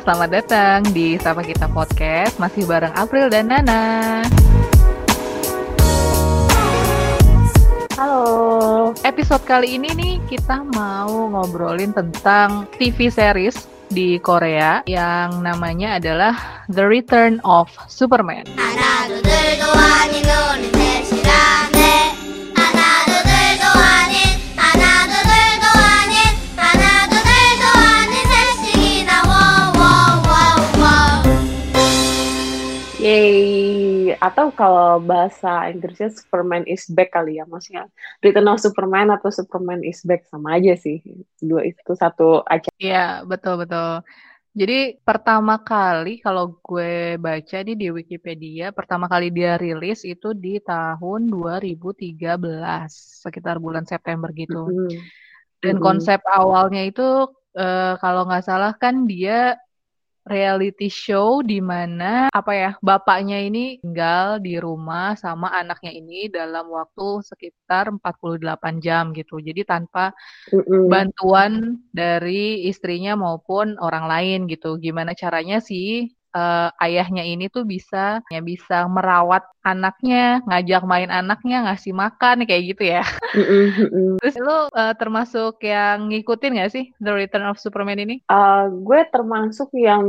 selamat datang di Sapa Kita Podcast. Masih bareng April dan Nana. Halo. Episode kali ini nih kita mau ngobrolin tentang TV series di Korea yang namanya adalah The Return of Superman Atau kalau bahasa Inggrisnya Superman is back kali ya Maksudnya Return of Superman atau Superman is back Sama aja sih Dua itu satu aja Iya, betul-betul. Jadi pertama kali kalau gue baca nih di Wikipedia, pertama kali dia rilis itu di tahun 2013, sekitar bulan September gitu. Mm. Dan Mm-mm. konsep awalnya itu eh, kalau nggak salah kan dia reality show di mana apa ya bapaknya ini tinggal di rumah sama anaknya ini dalam waktu sekitar 48 jam gitu. Jadi tanpa bantuan dari istrinya maupun orang lain gitu. Gimana caranya sih eh, ayahnya ini tuh bisa ya bisa merawat anaknya, ngajak main anaknya, ngasih makan kayak gitu ya. Mm-mm. Terus lu eh, termasuk yang ngikutin gak sih The Return of Superman ini? Uh, gue termasuk yang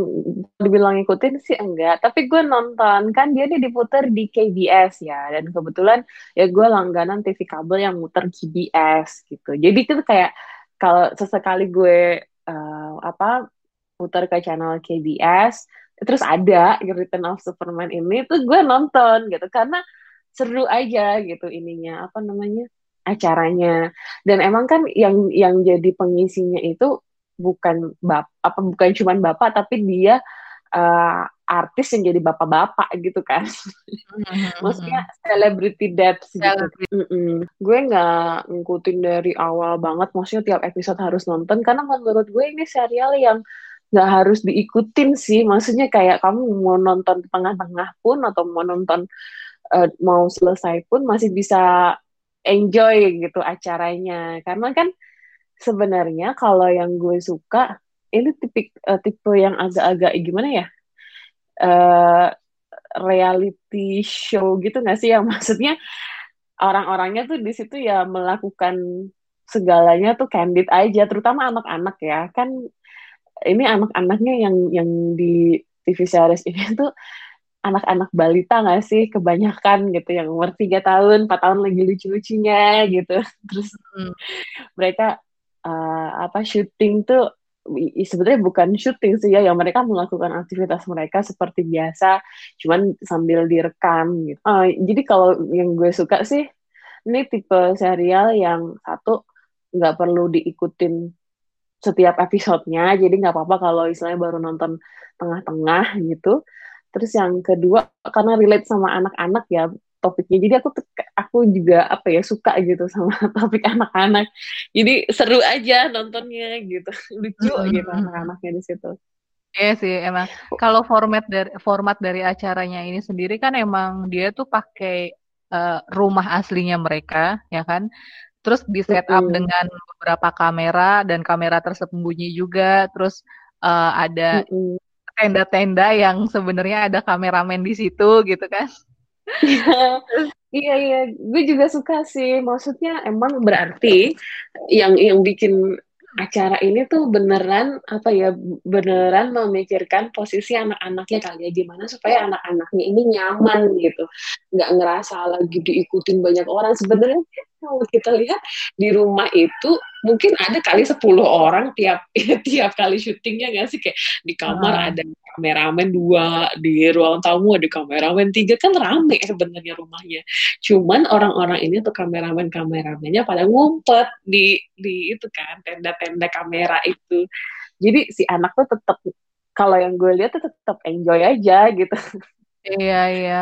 dibilang ngikutin sih enggak, tapi gue nonton kan dia nih diputar di KBS ya, dan kebetulan ya gue langganan TV kabel yang muter KBS gitu. Jadi itu kayak kalau sesekali gue uh, apa putar ke channel KBS, terus ada Return of Superman ini tuh gue nonton gitu. Karena seru aja gitu ininya apa namanya acaranya. Dan emang kan yang yang jadi pengisinya itu bukan bap apa bukan cuman bapak tapi dia uh, artis yang jadi bapak-bapak gitu kan. Maksudnya celebrity deaths gitu. Gue nggak ngikutin dari awal banget maksudnya tiap episode harus nonton. Karena menurut gue ini serial yang nggak harus diikutin sih. Maksudnya kayak kamu mau nonton tengah-tengah pun atau mau nonton uh, mau selesai pun masih bisa enjoy gitu acaranya. Karena kan sebenarnya kalau yang gue suka ini tipe uh, tipe yang agak-agak gimana ya? Uh, reality show gitu nggak sih? Yang maksudnya orang-orangnya tuh di situ ya melakukan segalanya tuh candid aja terutama anak-anak ya. Kan ini anak-anaknya yang yang di TV series ini tuh anak-anak balita nggak sih? Kebanyakan gitu yang umur tiga tahun empat tahun lagi lucu-lucunya gitu. Terus Hmm. mereka uh, apa syuting tuh sebenarnya bukan syuting sih ya yang mereka melakukan aktivitas mereka seperti biasa cuman sambil direkam gitu. Uh, jadi kalau yang gue suka sih ini tipe serial yang satu nggak perlu diikutin setiap episodenya jadi nggak apa-apa kalau istilahnya baru nonton tengah-tengah gitu. Terus yang kedua karena relate sama anak-anak ya topiknya jadi aku aku juga apa ya suka gitu sama topik anak-anak. Jadi seru aja nontonnya gitu. Lucu Mm-mm. gitu anak-anaknya di situ. Iya sih emang. Kalau format dari format dari acaranya ini sendiri kan emang dia tuh pakai eh, rumah aslinya mereka ya kan. Terus di setup dengan beberapa kamera dan kamera tersembunyi juga. Terus eh, ada tenda-tenda yang sebenarnya ada kameramen di situ gitu kan. Iya iya, gue juga suka sih. Maksudnya emang berarti yang yang bikin acara ini tuh beneran apa ya beneran memikirkan posisi anak-anaknya kali ya gimana supaya anak-anaknya ini nyaman gitu nggak ngerasa lagi diikutin banyak orang sebenarnya kalau kita lihat di rumah itu mungkin ada kali 10 orang tiap tiap kali syutingnya nggak sih? Kayak di kamar Hmm. ada kameramen dua di ruang tamu ada kameramen tiga. Kan rame sebenarnya rumahnya. Cuman orang-orang ini tuh kameramen kameramennya pada ngumpet di di itu kan tenda-tenda kamera itu. Jadi si anak tuh tetap kalau yang gue lihat tuh tetap enjoy aja gitu Iya, iya.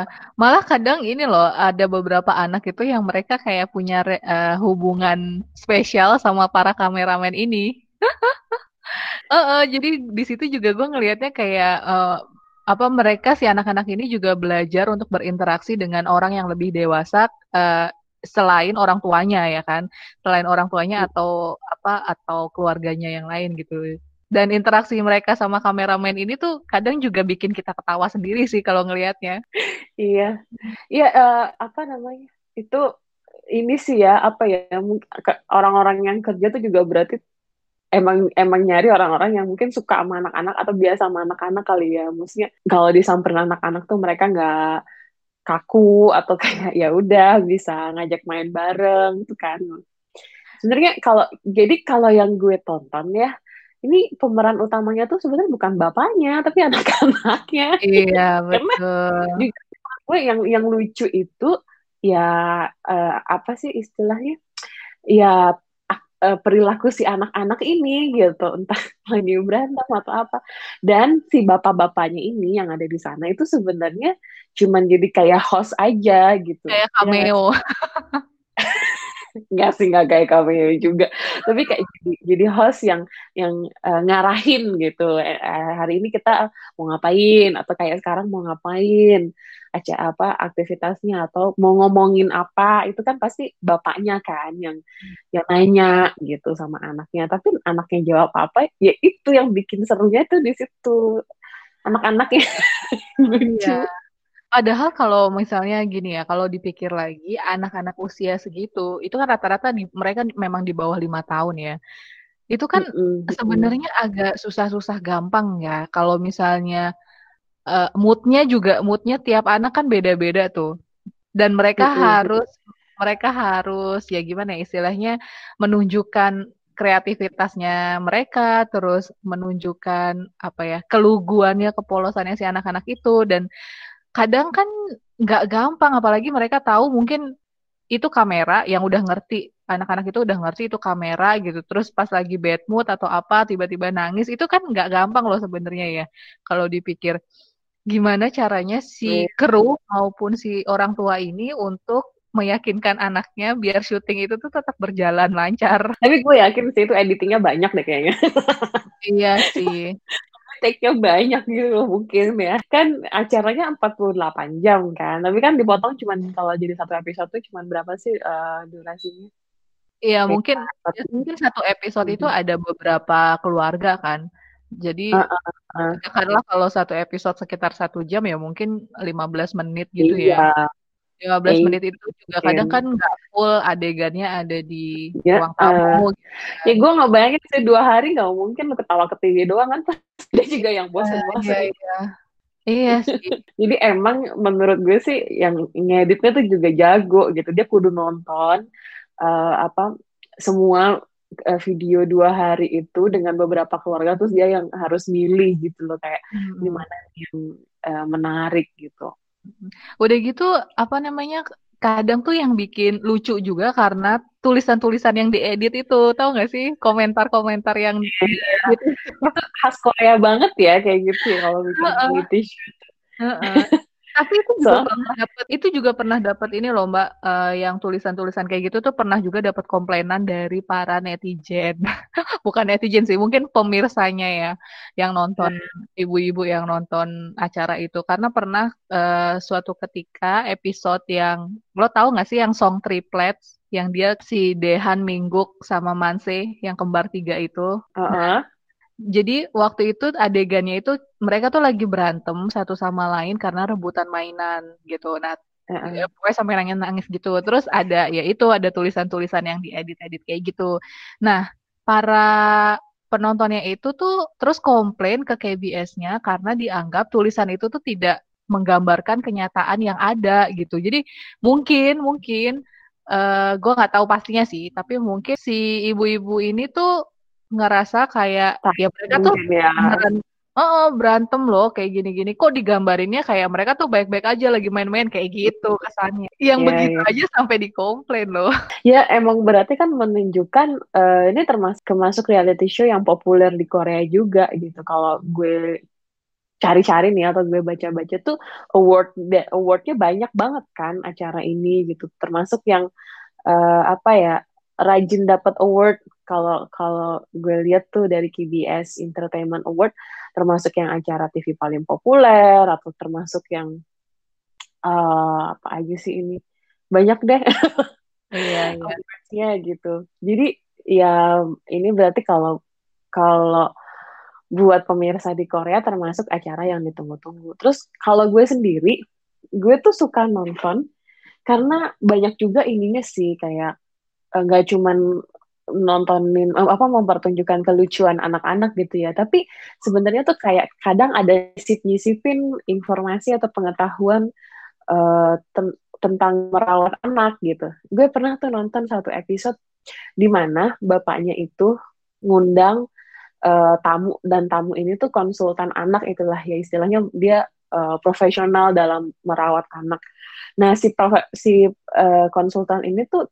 Malah kadang ini loh, ada beberapa anak itu yang mereka kayak punya re- eh, hubungan spesial sama para kameramen ini. Heeh, jadi di situ juga gue ngelihatnya kayak eh, apa mereka si anak-anak ini juga belajar untuk berinteraksi dengan orang yang lebih dewasa eh, selain orang tuanya ya kan, selain orang tuanya atau apa atau keluarganya yang lain gitu. Dan interaksi mereka sama kameramen ini tuh kadang juga bikin kita ketawa sendiri sih kalau ngelihatnya. Iya, iya uh, apa namanya itu ini sih ya apa ya orang-orang yang kerja tuh juga berarti emang emang nyari orang-orang yang mungkin suka sama anak-anak atau biasa sama anak-anak kali ya. Maksudnya kalau disamperin anak-anak tuh mereka nggak kaku atau kayak ya udah bisa ngajak main bareng gitu kan. Sebenarnya kalau jadi kalau yang gue tonton ya ini pemeran utamanya tuh sebenarnya bukan bapaknya tapi anak-anaknya. Iya betul. gue yang yang lucu itu ya uh, apa sih istilahnya? Ya uh, perilaku si anak-anak ini gitu entah lagi berantem atau apa dan si bapak-bapaknya ini yang ada di sana itu sebenarnya cuman jadi kayak host aja gitu kayak cameo ya. nggak sih nggak kayak cameo juga. Tapi kayak jadi, jadi host yang yang uh, ngarahin gitu. Eh, hari ini kita mau ngapain? Atau kayak sekarang mau ngapain? Aja apa aktivitasnya? Atau mau ngomongin apa? Itu kan pasti bapaknya kan yang yang nanya gitu sama anaknya. Tapi anaknya jawab apa ya itu yang bikin serunya tuh di situ. Anak-anaknya. Lucu. iya. Padahal kalau misalnya gini ya, kalau dipikir lagi anak-anak usia segitu, itu kan rata-rata di, mereka memang di bawah lima tahun ya. Itu kan mm sebenarnya agak susah-susah gampang ya. Kalau misalnya uh, moodnya juga moodnya tiap anak kan beda-beda tuh. Dan mereka mm harus mereka harus ya gimana ya istilahnya menunjukkan kreativitasnya mereka, terus menunjukkan apa ya keluguannya, kepolosannya si anak-anak itu dan kadang kan nggak gampang apalagi mereka tahu mungkin itu kamera yang udah ngerti anak-anak itu udah ngerti itu kamera gitu terus pas lagi bad mood atau apa tiba-tiba nangis itu kan nggak gampang loh sebenarnya ya kalau dipikir gimana caranya si kru maupun si orang tua ini untuk meyakinkan anaknya biar syuting itu tuh tetap berjalan lancar. Tapi gue yakin sih itu editingnya banyak deh kayaknya. iya sih take-nya banyak gitu mungkin ya. Kan acaranya 48 jam kan, tapi kan dipotong cuman kalau jadi satu episode tuh cuman berapa sih uh, durasinya? Iya, mungkin ya, mungkin satu episode itu hmm. ada beberapa keluarga kan. Jadi uh, uh, uh. katakanlah kalau satu episode sekitar satu jam ya mungkin 15 menit gitu ya. iya. ya. 15 eh, menit itu juga kadang kan nggak full adegannya ada di ya, ruang tamu. Uh, gitu. Ya gue nggak bayangin sih dua hari nggak mungkin ketawa ke TV doang kan dia juga yang bosan-bosan. Uh, iya, iya. Iya sih. Jadi emang menurut gue sih yang ngeditnya tuh juga jago gitu. Dia kudu nonton uh, apa semua uh, video dua hari itu dengan beberapa keluarga terus dia yang harus milih gitu loh kayak hmm. gimana yang uh, menarik gitu. Udah gitu apa namanya kadang tuh yang bikin lucu juga karena tulisan-tulisan yang diedit itu tahu nggak sih komentar-komentar yang yeah. gitu. khas Korea banget ya kayak gitu ya kalau bikin uh -uh. British. Uh -uh. Tapi itu juga so, pernah dapat itu juga pernah dapat ini loh Mbak uh, yang tulisan-tulisan kayak gitu tuh pernah juga dapat komplainan dari para netizen. Bukan netizen sih, mungkin pemirsanya ya yang nonton hmm. ibu-ibu yang nonton acara itu karena pernah uh, suatu ketika episode yang lo tahu nggak sih yang song triplets yang dia si Dehan Mingguk sama Manse yang kembar tiga itu. Uh -huh jadi waktu itu adegannya itu mereka tuh lagi berantem satu sama lain karena rebutan mainan gitu. Nah, uh-uh. pokoknya sampai nangis nangis gitu. Terus ada ya itu ada tulisan-tulisan yang diedit-edit kayak gitu. Nah, para penontonnya itu tuh terus komplain ke KBS-nya karena dianggap tulisan itu tuh tidak menggambarkan kenyataan yang ada gitu. Jadi mungkin mungkin uh, eh, gue nggak tahu pastinya sih, tapi mungkin si ibu-ibu ini tuh ngerasa kayak Tah, ya mereka tuh ya. beneran oh, berantem loh kayak gini-gini. Kok digambarinnya kayak mereka tuh baik-baik aja lagi main-main kayak gitu kesannya. Yang yeah, begitu yeah. aja sampai dikomplain loh. Ya emang berarti kan menunjukkan uh, ini termasuk termasuk reality show yang populer di Korea juga gitu. Kalau gue cari-cari nih atau gue baca-baca tuh award awardnya banyak banget kan acara ini gitu. Termasuk yang uh, apa ya rajin dapat award kalau kalau gue lihat tuh dari KBS Entertainment Award termasuk yang acara TV paling populer atau termasuk yang uh, apa aja sih ini banyak deh iya, iya. gitu jadi ya ini berarti kalau kalau buat pemirsa di Korea termasuk acara yang ditunggu-tunggu. Terus kalau gue sendiri, gue tuh suka nonton karena banyak juga ininya sih kayak eh, nggak cuman nontonin uh, apa mempertunjukkan kelucuan anak-anak gitu ya tapi sebenarnya tuh kayak kadang ada sip nyisipin informasi atau pengetahuan uh, ten tentang merawat anak gitu gue pernah tuh nonton satu episode di mana bapaknya itu ngundang uh, tamu dan tamu ini tuh konsultan anak itulah ya istilahnya dia uh, profesional dalam merawat anak. Nah si si uh, konsultan ini tuh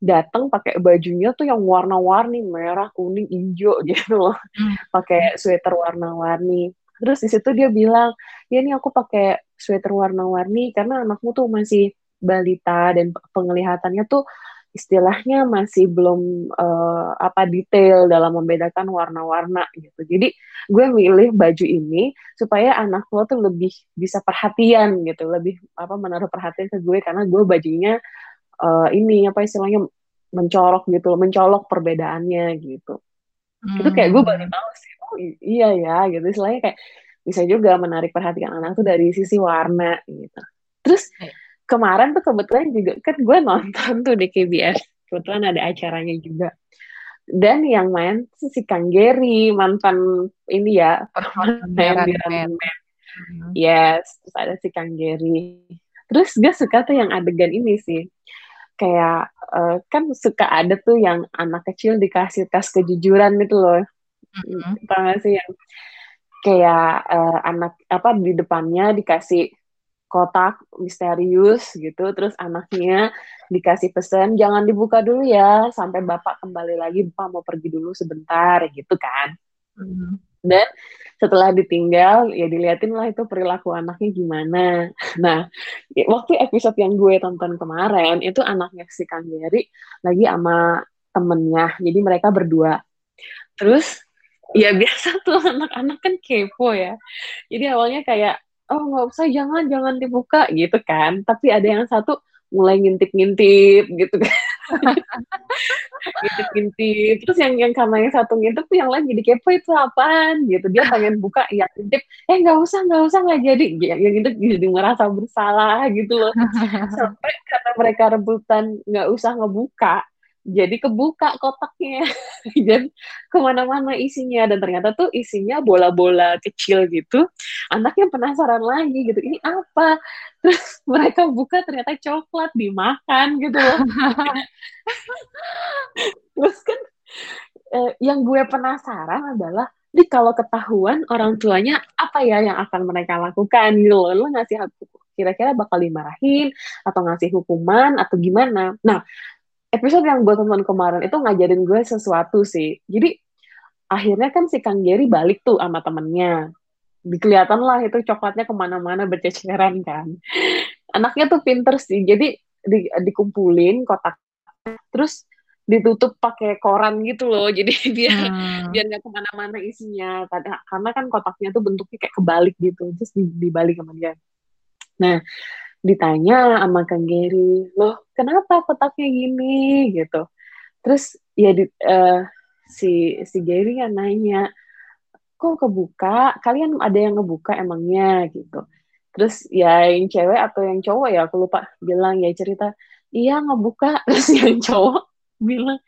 datang pakai bajunya tuh yang warna-warni merah, kuning, hijau gitu loh, hmm. pakai sweater warna-warni. Terus di situ dia bilang, ya ini aku pakai sweater warna-warni karena anakmu tuh masih balita dan penglihatannya tuh istilahnya masih belum uh, apa detail dalam membedakan warna-warna gitu. Jadi gue milih baju ini supaya anak lo tuh lebih bisa perhatian gitu, lebih apa menaruh perhatian ke gue karena gue bajunya uh, ini apa istilahnya mencolok gitu, mencolok perbedaannya gitu. Hmm. Itu kayak gue baru tahu sih, oh iya ya gitu. Istilahnya kayak bisa juga menarik perhatian anak tuh dari sisi warna gitu. Terus kemarin tuh kebetulan juga kan gue nonton tuh di KBS kebetulan ada acaranya juga dan yang main si Kang Gary mantan ini ya main di hmm. yes terus ada si Kang Gary terus gue suka tuh yang adegan ini sih kayak uh, kan suka ada tuh yang anak kecil dikasih tas kejujuran gitu loh mm-hmm. tau gak sih yang kayak uh, anak apa di depannya dikasih kotak misterius gitu terus anaknya dikasih pesan jangan dibuka dulu ya sampai bapak kembali lagi bapak mau pergi dulu sebentar gitu kan mm. dan setelah ditinggal ya diliatin lah itu perilaku anaknya gimana. Nah waktu episode yang gue tonton kemarin itu anaknya si Kang Gary lagi sama temennya. Jadi mereka berdua. Terus ya biasa tuh anak-anak kan kepo ya. Jadi awalnya kayak oh nggak usah jangan jangan dibuka gitu kan. Tapi ada yang satu mulai ngintip-ngintip gitu kan ngintip-ngintip terus yang yang karena yang satu ngintip tuh yang lain jadi kepo itu apaan? Gitu. Dia pengen buka ya ngintip eh nggak usah nggak usah nggak jadi. Yang ngintip jadi merasa bersalah gitu loh. Sampai karena mereka rebutan nggak usah ngebuka jadi kebuka kotaknya. Dan ke mana-mana isinya. Dan ternyata tuh isinya bola-bola kecil gitu. Anaknya penasaran lagi gitu ini apa? Terus mereka buka ternyata coklat dimakan gitu loh. Terus kan eh, yang gue penasaran adalah di kalau ketahuan orang tuanya apa ya yang akan mereka lakukan? Gitu loh. Lo ngasih kira-kira bakal dimarahin atau ngasih hukuman atau gimana? Nah episode yang gue tonton kemarin itu ngajarin gue sesuatu sih. Jadi akhirnya kan si Kang Gary balik tuh sama temennya. Dikelihatan lah itu coklatnya ke mana-mana berceceran kan. Anaknya tuh pinter sih. Jadi di, dikumpulin kotak terus ditutup pakai koran gitu loh. Jadi biar hmm. biar nggak ke mana-mana isinya. Karena, karena kan kotaknya tuh bentuknya kayak kebalik gitu. Terus dibalik sama dia. Nah, ditanya sama Kang Gary, loh kenapa kotaknya gini gitu. Terus ya di, uh, si si Gary yang nanya, kok kebuka? Kalian ada yang ngebuka emangnya gitu. Terus ya yang cewek atau yang cowok ya aku lupa bilang ya cerita, iya ngebuka. Terus yang cowok bilang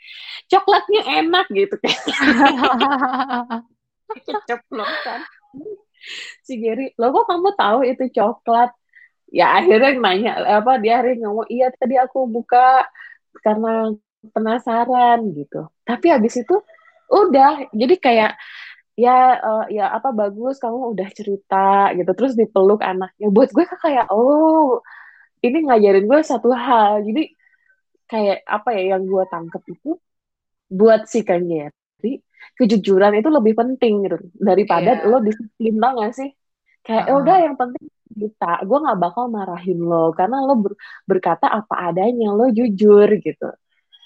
coklatnya enak gitu kan. Keceplosan. Si Gary, lo kok kamu tahu itu coklat? Ya akhirnya nanya apa dia hari ngomong iya tadi aku buka karena penasaran gitu. Tapi habis itu udah. Jadi kayak ya uh, ya apa bagus kamu udah cerita gitu. Terus dipeluk anaknya. Buat gue kayak oh ini ngajarin gue satu hal. Jadi kayak apa ya yang gue tangkep itu buat si Kanyeri kejujuran itu lebih penting gitu. Daripada yeah. lo disiplin banget sih? Kayak uh -huh. udah yang penting kita gue nggak bakal marahin lo karena lo ber, berkata apa adanya lo jujur gitu.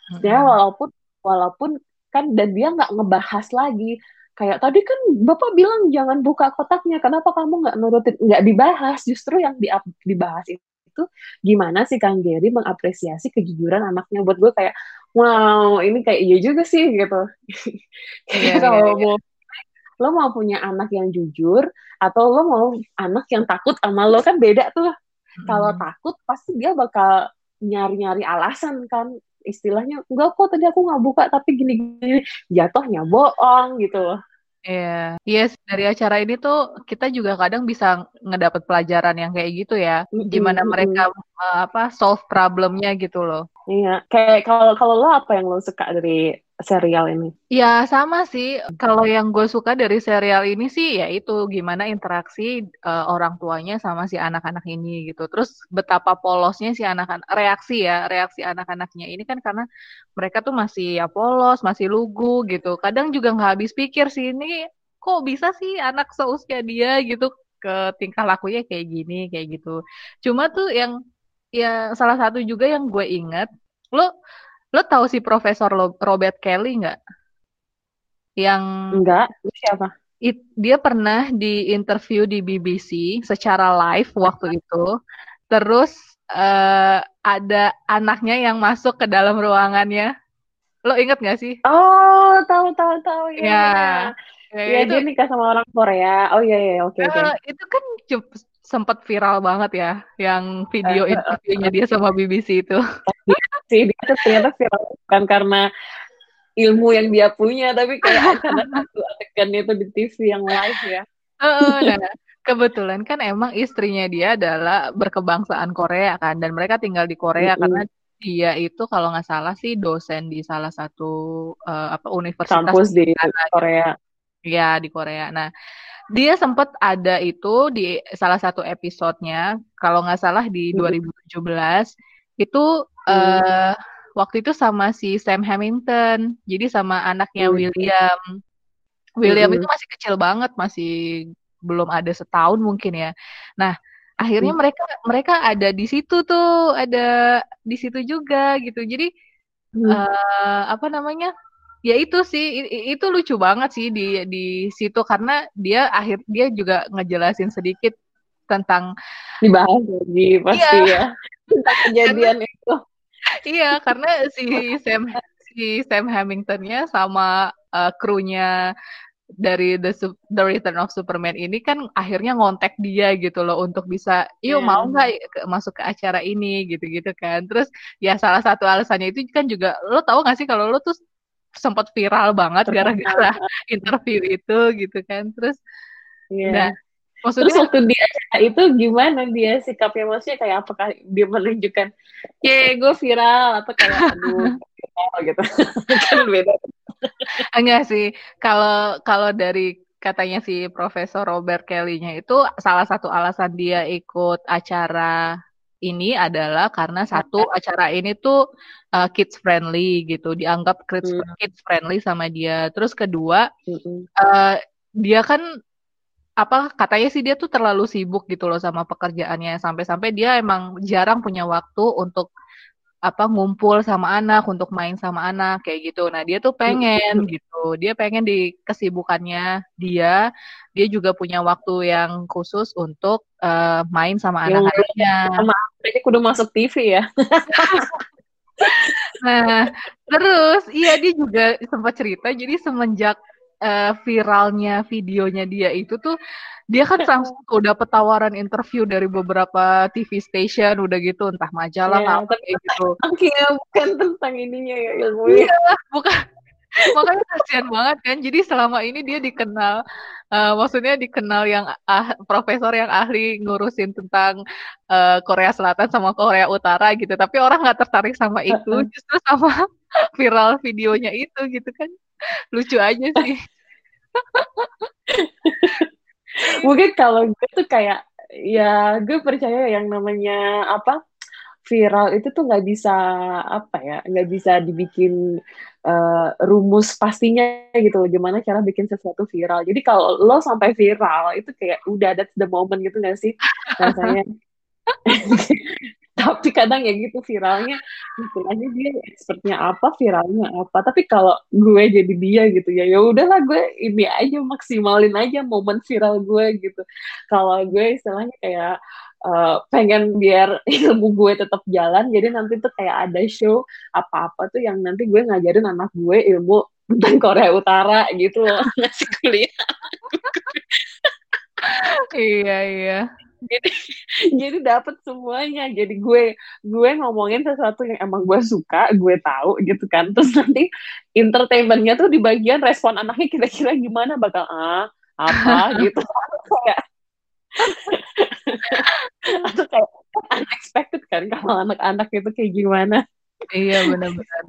Mm-hmm. ya walaupun walaupun kan dan dia nggak ngebahas lagi. Kayak tadi kan bapak bilang jangan buka kotaknya kenapa kamu nggak nurutin? Nggak dibahas. Justru yang di, dibahas itu gimana sih Kang Gary mengapresiasi kejujuran anaknya? Buat gue kayak wow ini kayak iya juga sih gitu. Kayak yeah, kalau yeah, yeah. mau lo mau punya anak yang jujur atau lo mau anak yang takut sama lo kan beda tuh Hmm. kalau takut pasti dia bakal nyari-nyari alasan kan istilahnya enggak kok tadi aku nggak buka tapi gini-gini jatuhnya bohong gitu Iya, yes, dari acara ini tuh kita juga kadang bisa ngedapat pelajaran yang kayak gitu ya. Mm-mm, Gimana mereka eh, apa solve problemnya gitu loh. iya kayak kalau kalau lo apa yang lo suka dari serial ini Ya sama sih. Kalau yang gue suka dari serial ini sih ya itu gimana interaksi eh, orang tuanya sama si anak-anak ini gitu. Terus betapa polosnya si anak-anak reaksi ya, reaksi anak-anaknya ini kan karena mereka tuh masih ya polos, masih lugu gitu. Kadang juga nggak habis pikir sih ini kok bisa sih anak seusia dia gitu ke tingkah lakunya kayak gini, kayak gitu. Cuma tuh yang ya salah satu juga yang gue inget, lo lo tahu si Profesor Robert Kelly nggak? Yang enggak siapa? It- dia pernah di interview di BBC secara live waktu itu. Terus eh, ada anaknya yang masuk ke dalam ruangannya. Lo inget gak sih? oh tahu tahu tahu. Ya. Ya, ya, ya itu dia nikah sama orang Korea. Oh iya iya oke oke eh, itu kan sempet viral banget ya, yang video Eh, eh, eh, interviewnya dia sama BBC itu. sih dia ternyata viral bukan karena ilmu yang dia punya tapi kayak karena satu adegan itu di TV yang live ya Heeh, nah, kebetulan kan emang istrinya dia adalah berkebangsaan Korea kan, dan mereka tinggal di Korea Mm-mm. karena dia itu kalau nggak salah sih dosen di salah satu eh, apa universitas kampus di sana, Korea ya di Korea. Nah, dia sempat ada itu di salah satu episodenya, kalau nggak salah di Mm. 2017 itu eh waktu itu sama si Sam Hamilton, jadi sama anaknya Mm. William. William Mm-mm. itu masih kecil banget, masih belum ada setahun mungkin ya. Nah, akhirnya Mm. mereka mereka ada di situ tuh, ada di situ juga gitu. Jadi Hmm. eh apa namanya? Ya itu sih, itu lucu banget sih di di situ karena dia akhir dia juga ngejelasin sedikit tentang dibahas lagi pasti Iya. ya tentang kejadian itu iya karena si Sam si Sam Hamiltonnya sama eh, krunya dari The The Return of Superman ini kan akhirnya ngontek dia gitu loh untuk bisa, yuk Iya. mau nggak ke- masuk ke acara ini gitu-gitu kan. Terus ya salah satu alasannya itu kan juga lo tahu nggak sih kalau lo tuh sempat viral banget gara-gara interview itu gitu kan. Terus Iya. nah Terus maksudnya waktu di acara itu gimana dia sikapnya? Maksudnya kayak apakah dia menunjukkan ye gue viral atau kayak aduh gitu? Kan beda. Enggak sih. Kalau kalau dari katanya si Profesor Robert Kelly-nya itu salah satu alasan dia ikut acara ini adalah karena satu acara ini tuh uh, kids friendly gitu dianggap kids, Hmm. kids friendly sama dia terus kedua Mm-mm. uh, dia kan apa katanya sih dia tuh terlalu sibuk gitu loh sama pekerjaannya sampai-sampai dia emang jarang punya waktu untuk apa ngumpul sama anak untuk main sama anak kayak gitu. Nah, dia tuh pengen gitu. Dia pengen di kesibukannya dia dia juga punya waktu yang khusus untuk eh, main sama Yang anak-anaknya. Kayaknya kudu masuk TV ya Nah, terus iya dia juga sempat cerita jadi semenjak eh, viralnya videonya dia itu tuh dia kan langsung udah petawaran interview dari beberapa TV station udah gitu entah majalah Iya, apa kayak gitu. Oke, bukan tentang ininya ya ilmunya. bukan makanya kasihan banget kan jadi selama ini dia dikenal eh, maksudnya dikenal yang ah, profesor yang ahli ngurusin tentang eh, Korea Selatan sama Korea Utara gitu tapi orang nggak tertarik sama itu justru sama viral videonya itu gitu kan lucu aja sih. Mungkin kalau gue tuh kayak ya gue percaya yang namanya apa viral itu tuh nggak bisa apa ya nggak bisa dibikin eh, rumus pastinya gitu loh gimana cara bikin sesuatu viral. Jadi kalau lo sampai viral itu kayak udah that's the moment gitu nggak sih? Rasanya tapi kadang ya gitu viralnya istilahnya dia expertnya apa viralnya apa. Tapi kalau gue jadi dia gitu ya ya udahlah gue ini aja maksimalin aja momen viral gue gitu. Kalau gue istilahnya kayak eh, pengen biar ilmu gue tetap jalan jadi nanti tuh kayak ada show apa-apa tuh yang nanti gue ngajarin anak gue ilmu tentang Korea Utara gitu loh. Ngasih kuliah. Iya iya jadi jadi dapat semuanya. Jadi gue gue ngomongin sesuatu yang emang gue suka gue tahu gitu kan. Terus nanti entertainmentnya tuh di bagian respon anaknya kira-kira gimana? Bakal ah apa? gitu. Kayak atau kayak unexpected kan kalau anak-anak itu kayak gimana. Iya benar-benar.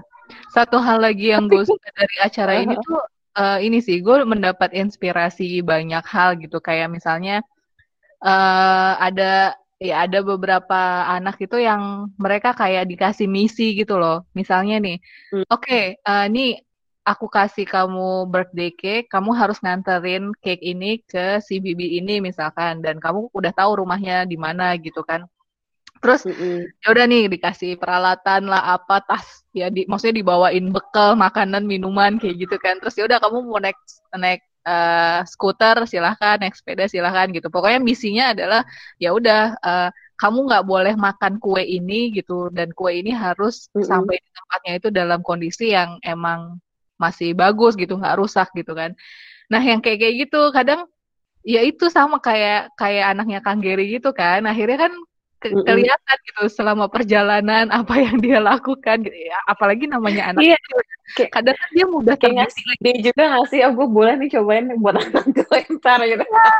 Satu hal lagi yang gue suka dari acara ini tuh uh, ini sih gue mendapat inspirasi banyak hal gitu. Kayak misalnya uh, ada ya ada beberapa anak itu yang mereka kayak dikasih misi gitu loh. Misalnya nih, hmm. oke, okay, uh, eh, nih aku kasih kamu birthday cake, kamu harus nganterin cake ini ke si bibi ini misalkan, dan kamu udah tahu rumahnya di mana gitu kan. Terus mm-hmm. ya udah nih dikasih peralatan lah apa tas ya di maksudnya dibawain bekal makanan minuman kayak gitu kan. Terus ya udah kamu mau naik naik uh, skuter silahkan naik sepeda silahkan gitu. Pokoknya misinya adalah ya udah uh, kamu nggak boleh makan kue ini gitu. Dan kue ini harus mm -hmm. sampai di tempatnya itu dalam kondisi yang emang masih bagus gitu. Nggak rusak gitu kan. Nah yang kayak kayak gitu kadang ya itu sama kayak kayak anaknya Kang Geri gitu kan. Akhirnya kan ke kelihatan gitu selama perjalanan apa yang dia lakukan gitu ya. Apalagi namanya anak iya. kayak, kadang kan dia mudah kayak ngasih ide juga ngasih aku oh, boleh nih cobain buat anak gue ntar gitu. Ya,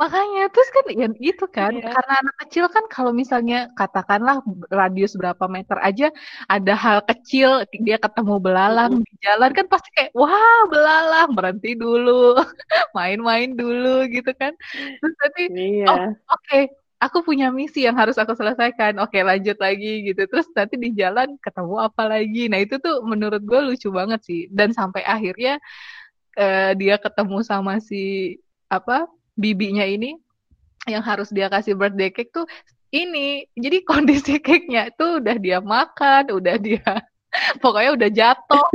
makanya terus kan ya itu kan iya. karena anak kecil kan kalau misalnya katakanlah radius berapa meter aja ada hal kecil dia ketemu belalang mm. di jalan kan pasti kayak wah belalang berhenti dulu main-main dulu gitu kan. Terus tadi iya. oh oke okay aku punya misi yang harus aku selesaikan. Oke, lanjut lagi gitu. Terus nanti di jalan ketemu apa lagi. Nah, itu tuh menurut gue lucu banget sih. Dan sampai akhirnya uh, dia ketemu sama si apa bibinya ini yang harus dia kasih birthday cake tuh ini. Jadi kondisi cake-nya tuh udah dia makan, udah dia pokoknya udah jatuh,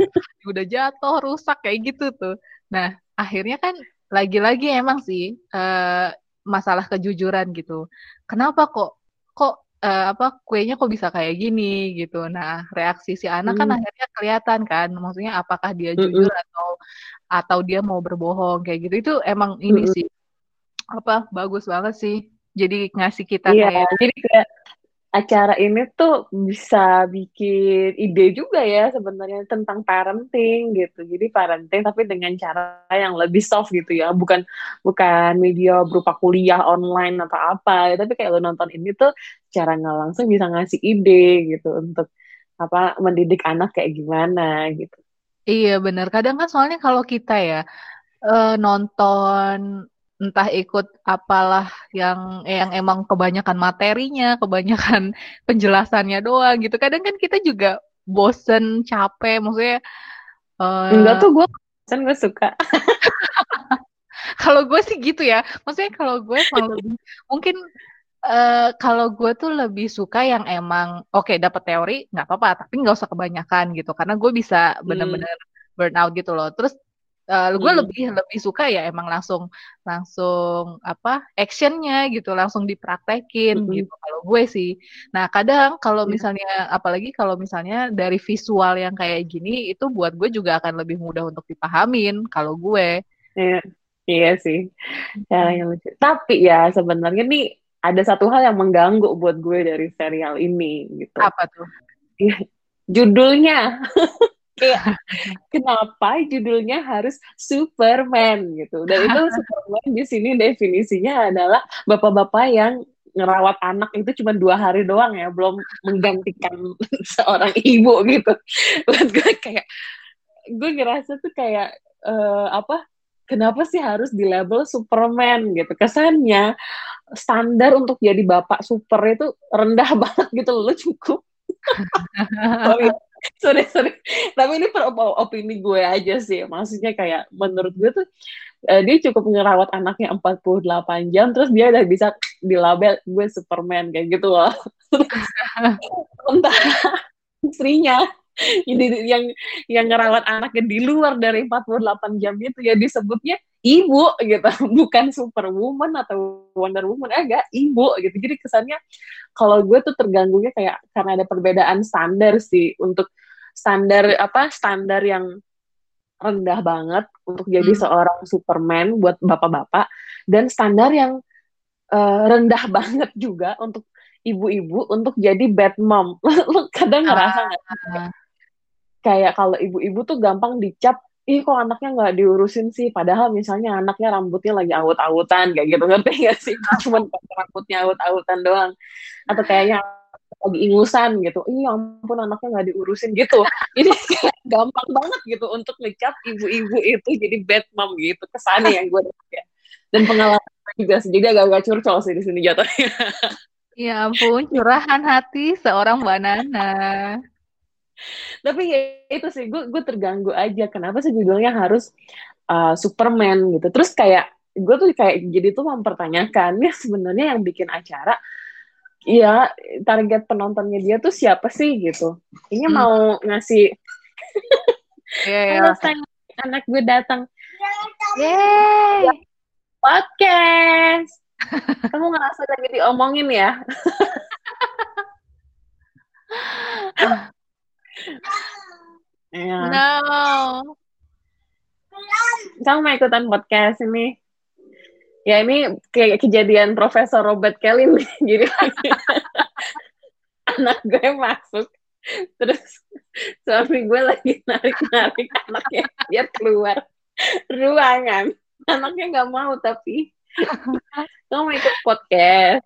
udah jatuh, rusak kayak gitu tuh. Nah, akhirnya kan lagi-lagi emang sih uh, masalah kejujuran gitu. Kenapa kok kok uh, apa kuenya kok bisa kayak gini gitu. Nah, reaksi si anak kan hmm. kan akhirnya kelihatan kan, maksudnya apakah dia jujur hmm. atau atau dia mau berbohong kayak gitu. Itu emang ini hmm. sih apa bagus banget sih. Jadi ngasih kita iya, kayak jadi kayak acara ini tuh bisa bikin ide juga ya sebenarnya tentang parenting gitu. Jadi parenting tapi dengan cara yang lebih soft gitu ya, bukan bukan media berupa kuliah online atau apa. Tapi kayak lo nonton ini tuh cara nggak langsung bisa ngasih ide gitu untuk apa mendidik anak kayak gimana gitu. Iya benar. Kadang kan soalnya kalau kita ya uh, nonton entah ikut apalah yang yang emang kebanyakan materinya, kebanyakan penjelasannya doang gitu. Kadang kan kita juga bosen, capek, maksudnya. Uh, Enggak tuh gue bosen, gue suka. kalau gue sih gitu ya, maksudnya kalau gue kalau mungkin uh, kalau gue tuh lebih suka yang emang oke okay, dapat teori nggak apa-apa, tapi nggak usah kebanyakan gitu, karena gue bisa hmm. bener-bener hmm. burnout gitu loh. Terus uh, gue hmm. lebih lebih suka ya emang langsung langsung apa actionnya gitu langsung dipraktekin hmm. gitu kalau gue sih. Nah kadang kalau yeah. misalnya apalagi kalau misalnya dari visual yang kayak gini itu buat gue juga akan lebih mudah untuk dipahamin kalau gue. Iya iya sih. Yang lucu. Tapi ya sebenarnya nih ada satu hal yang mengganggu buat gue dari serial ini gitu. Apa tuh? Judulnya kayak kenapa judulnya harus Superman gitu? Dan itu Superman di sini definisinya adalah bapak-bapak yang ngerawat anak itu cuma dua hari doang ya belum menggantikan seorang ibu gitu. Buat gue kayak gue ngerasa tuh kayak uh, apa kenapa sih harus di label Superman gitu? Kesannya standar untuk jadi bapak super itu rendah banget gitu loh cukup sorry sorry tapi ini per opini gue aja sih. Maksudnya kayak menurut gue tuh uh, dia cukup ngerawat anaknya 48 jam terus dia udah bisa dilabel gue Superman kayak gitu loh. Entah istrinya jadi yang yang ngerawat anaknya di luar dari 48 jam itu ya disebutnya ibu gitu bukan superwoman atau wonder woman agak eh, ibu gitu jadi kesannya kalau gue tuh terganggunya kayak karena ada perbedaan standar sih untuk standar apa standar yang rendah banget untuk jadi Hmm. seorang Superman buat bapak-bapak dan standar yang eh, rendah banget juga untuk ibu-ibu untuk jadi bad mom. Lu kadang ngerasa nggak? Ah. Kayak kalau ibu-ibu tuh gampang dicap, ih kok anaknya nggak diurusin sih? Padahal misalnya anaknya rambutnya lagi awut-awutan kayak gitu ngerti nggak sih? Cuman pakai rambutnya awut-awutan doang. Atau kayaknya lagi ingusan gitu. Ih ya ampun anaknya nggak diurusin gitu. Kayak gampang banget gitu untuk ngecap ibu-ibu itu jadi bad mom gitu kesannya yang gue ya. Dan pengalaman juga. Jadi agak-agak curcol sih di sini jatuhnya. Ya ampun, curahan hati seorang Mbak Nana. Tapi ya itu sih gue gue terganggu aja. Kenapa sih judulnya harus uh, Superman gitu? Terus kayak gue tuh kayak jadi tuh mempertanyakan ya sebenarnya yang bikin acara ya target penontonnya dia tuh siapa sih gitu. Ini Hmm. mau ngasih Iya, iya. sayang anak gue datang Yeay. podcast. Kamu ngerasa lagi diomongin ya? Iya. No. Kamu mau ikutan podcast ini? Ya ini kayak kejadian Profesor Robert Kelly nih. Jadi anak gue masuk, terus suami gue lagi narik-narik anaknya dia keluar ruangan. Anaknya nggak mau tapi kamu mau ikut podcast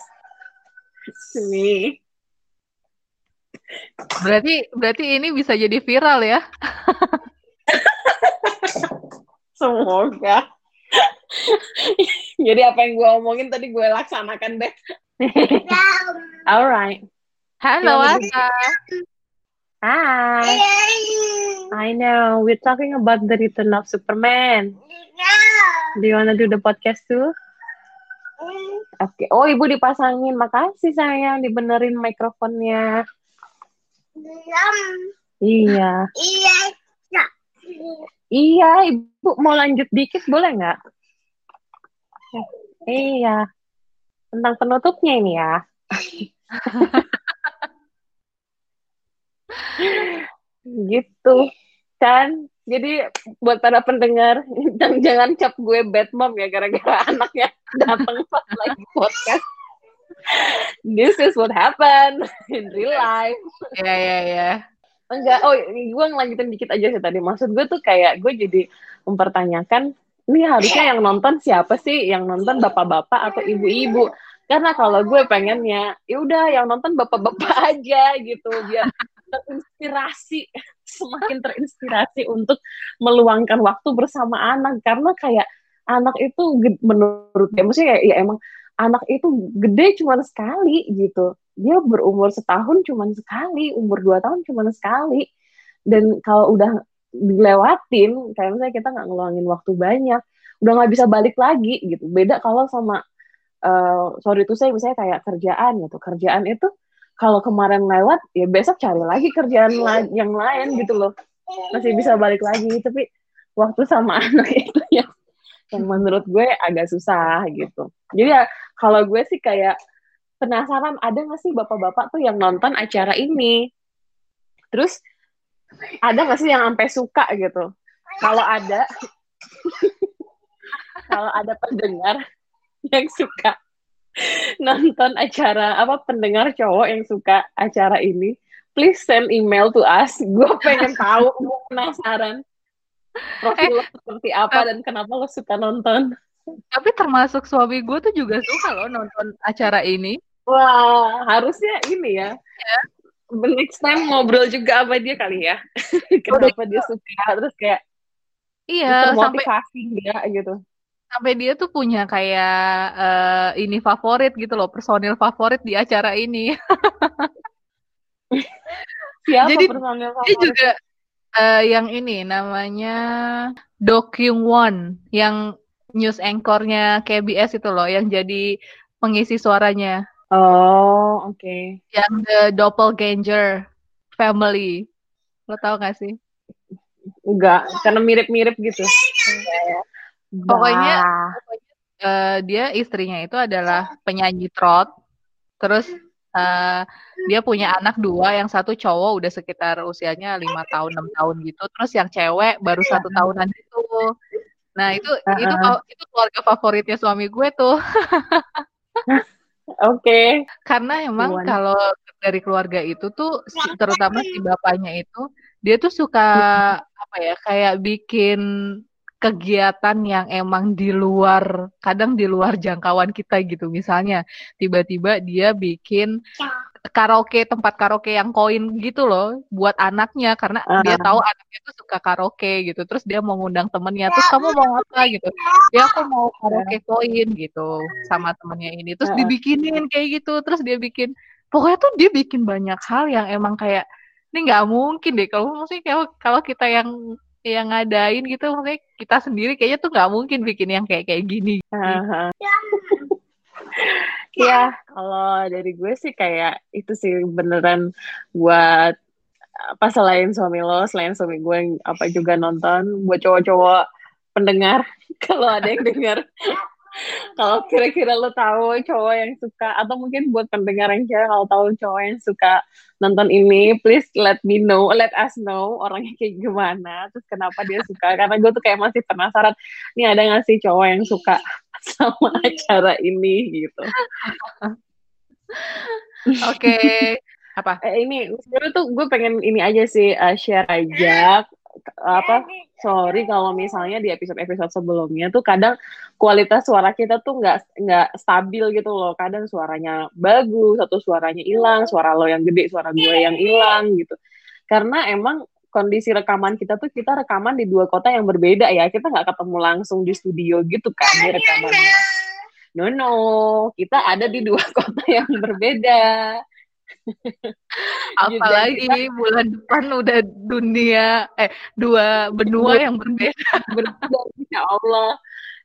sini. Berarti berarti ini bisa jadi viral ya? Semoga. Jadi apa yang gue omongin tadi gue laksanakan deh. Alright. Halo Asa. Hi. I know. We're talking about the return of Superman. Do you wanna do the podcast too? Oke. Oh, ibu dipasangin. Makasih sayang, dibenerin mikrofonnya. Iya. Iya, ibu mau lanjut dikit boleh nggak? Iya. Tentang penutupnya ini ya. gitu kan jadi buat para pendengar jangan jangan cap gue bad mom ya gara-gara anaknya datang pas lagi podcast this is what happened in real life. Ya ya ya. enggak. Oh gue ngelanjutin dikit aja sih tadi. Maksud gue tuh kayak gue jadi mempertanyakan ini harusnya yang nonton siapa sih? Yang nonton bapak-bapak atau ibu-ibu? Karena kalau gue pengennya ya udah yang nonton bapak-bapak aja gitu biar terinspirasi semakin terinspirasi untuk meluangkan waktu bersama anak. Karena kayak anak itu menurut ya maksudnya kayak ya emang anak itu gede cuma sekali gitu. Dia berumur setahun cuma sekali umur dua tahun cuma sekali. Dan kalau udah dilewatin kayak misalnya kita nggak ngeluangin waktu banyak udah nggak bisa balik lagi gitu. Beda kalau sama eh sorry itu saya misalnya kayak kerjaan gitu. Kerjaan itu kalau kemarin lewat ya besok cari lagi kerjaan la- yang lain gitu loh. Masih bisa balik lagi tapi waktu sama anak itu ya yang menurut gue agak susah gitu. Jadi ya kalau gue sih kayak penasaran ada nggak sih bapak-bapak tuh yang nonton acara ini? Terus ada nggak sih yang sampai suka gitu? Kalau ada kalau ada pendengar yang suka nonton acara apa pendengar cowok yang suka acara ini please send email to us. Gue pengen tahu gue penasaran profil lo seperti apa dan kenapa lo suka nonton? Tapi termasuk suami gue tuh juga suka loh nonton acara ini. wah harusnya ini ya. Next time ngobrol juga sama dia kali ya. Kenapa dia suka? Terus kayak Iya, sampai dia gitu. sampai dia tuh punya kayak eh, ini favorit gitu loh, personil favorit di acara ini. siapa Jadi, personil Dia favorit? juga eh, yang ini namanya Do Kyung Won yang news anchornya KBS itu loh yang jadi pengisi suaranya oh oke yang The Doppelganger Family. Lo tau gak sih? enggak karena mirip-mirip gitu Pokoknya Bah. eh, dia istrinya itu adalah penyanyi trot. Terus uh, dia punya anak dua, yang satu cowok udah sekitar usianya lima tahun enam tahun gitu, terus yang cewek baru satu tahunan gitu. Nah itu uh-huh. itu itu keluarga favoritnya suami gue tuh. Oke. Okay. Karena emang kalau dari keluarga itu tuh terutama si bapaknya itu dia tuh suka apa ya kayak bikin kegiatan yang emang di luar kadang di luar jangkauan kita gitu. Misalnya tiba-tiba dia bikin karaoke tempat karaoke yang koin gitu loh buat anaknya. Karena uh. dia tahu anaknya tuh suka karaoke gitu. Terus dia mau ngundang temennya terus kamu mau apa? gitu. Ya aku mau karaoke koin gitu sama temennya ini. Terus dibikinin kayak gitu. Terus dia bikin pokoknya tuh dia bikin banyak hal yang emang kayak ini nggak mungkin deh. Kalau maksudnya kalau kalau kita yang yang ngadain gitu maksudnya kita sendiri kayaknya tuh nggak mungkin bikin yang kayak kayak gini. Uh-huh. ya kalau dari gue sih kayak itu sih beneran buat apa selain suami lo, selain suami gue yang apa juga nonton buat cowok-cowok pendengar kalau ada yang dengar kalau kira-kira lo tahu cowok yang suka atau mungkin buat pendengar yang cewek kalau tahu cowok yang suka nonton ini please let me know let us know orangnya kayak gimana terus kenapa dia suka. Karena gue tuh kayak masih penasaran ini ada nggak sih cowok yang suka sama acara ini? Gitu. Oke okay. apa? Eh, ini sebenarnya tuh gue pengen ini aja sih uh, share aja apa? Sorry kalau misalnya di episode-episode sebelumnya tuh kadang kualitas suara kita tuh nggak nggak stabil gitu loh. Kadang suaranya bagus atau suaranya hilang suara lo yang gede suara gue yang hilang gitu. Karena emang kondisi rekaman kita tuh kita rekaman di dua kota yang berbeda ya. Kita nggak ketemu langsung di studio gitu kan di rekamannya. No no. Kita ada di dua kota yang berbeda Apalagi bulan depan udah dunia eh dua benua yang berbeda. berbeda insya Allah.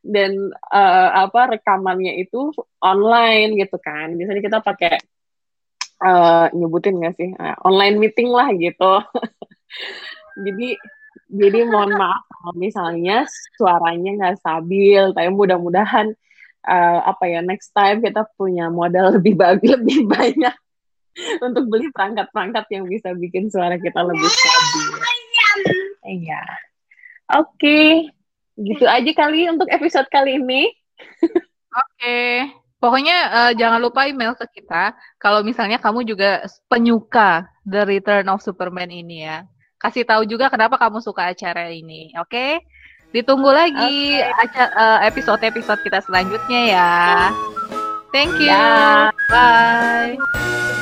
Dan uh, apa rekamannya itu online gitu kan. Biasanya kita pakai uh, nyebutin gak sih uh, online meeting lah gitu. jadi jadi mohon maaf kalau misalnya suaranya nggak stabil, tapi mudah-mudahan uh, apa ya next time kita punya modal lebih bagus lebih banyak untuk beli perangkat-perangkat yang bisa bikin suara kita lebih stabil. Iya. Oke, okay. gitu aja kali untuk episode kali ini. Oke. Okay. Pokoknya uh, jangan lupa email ke kita kalau misalnya kamu juga penyuka The Return of Superman ini ya. Kasih tahu juga kenapa kamu suka acara ini, oke? Okay? Ditunggu lagi okay. uh, episode-episode kita selanjutnya ya. Thank you. Yeah. Bye.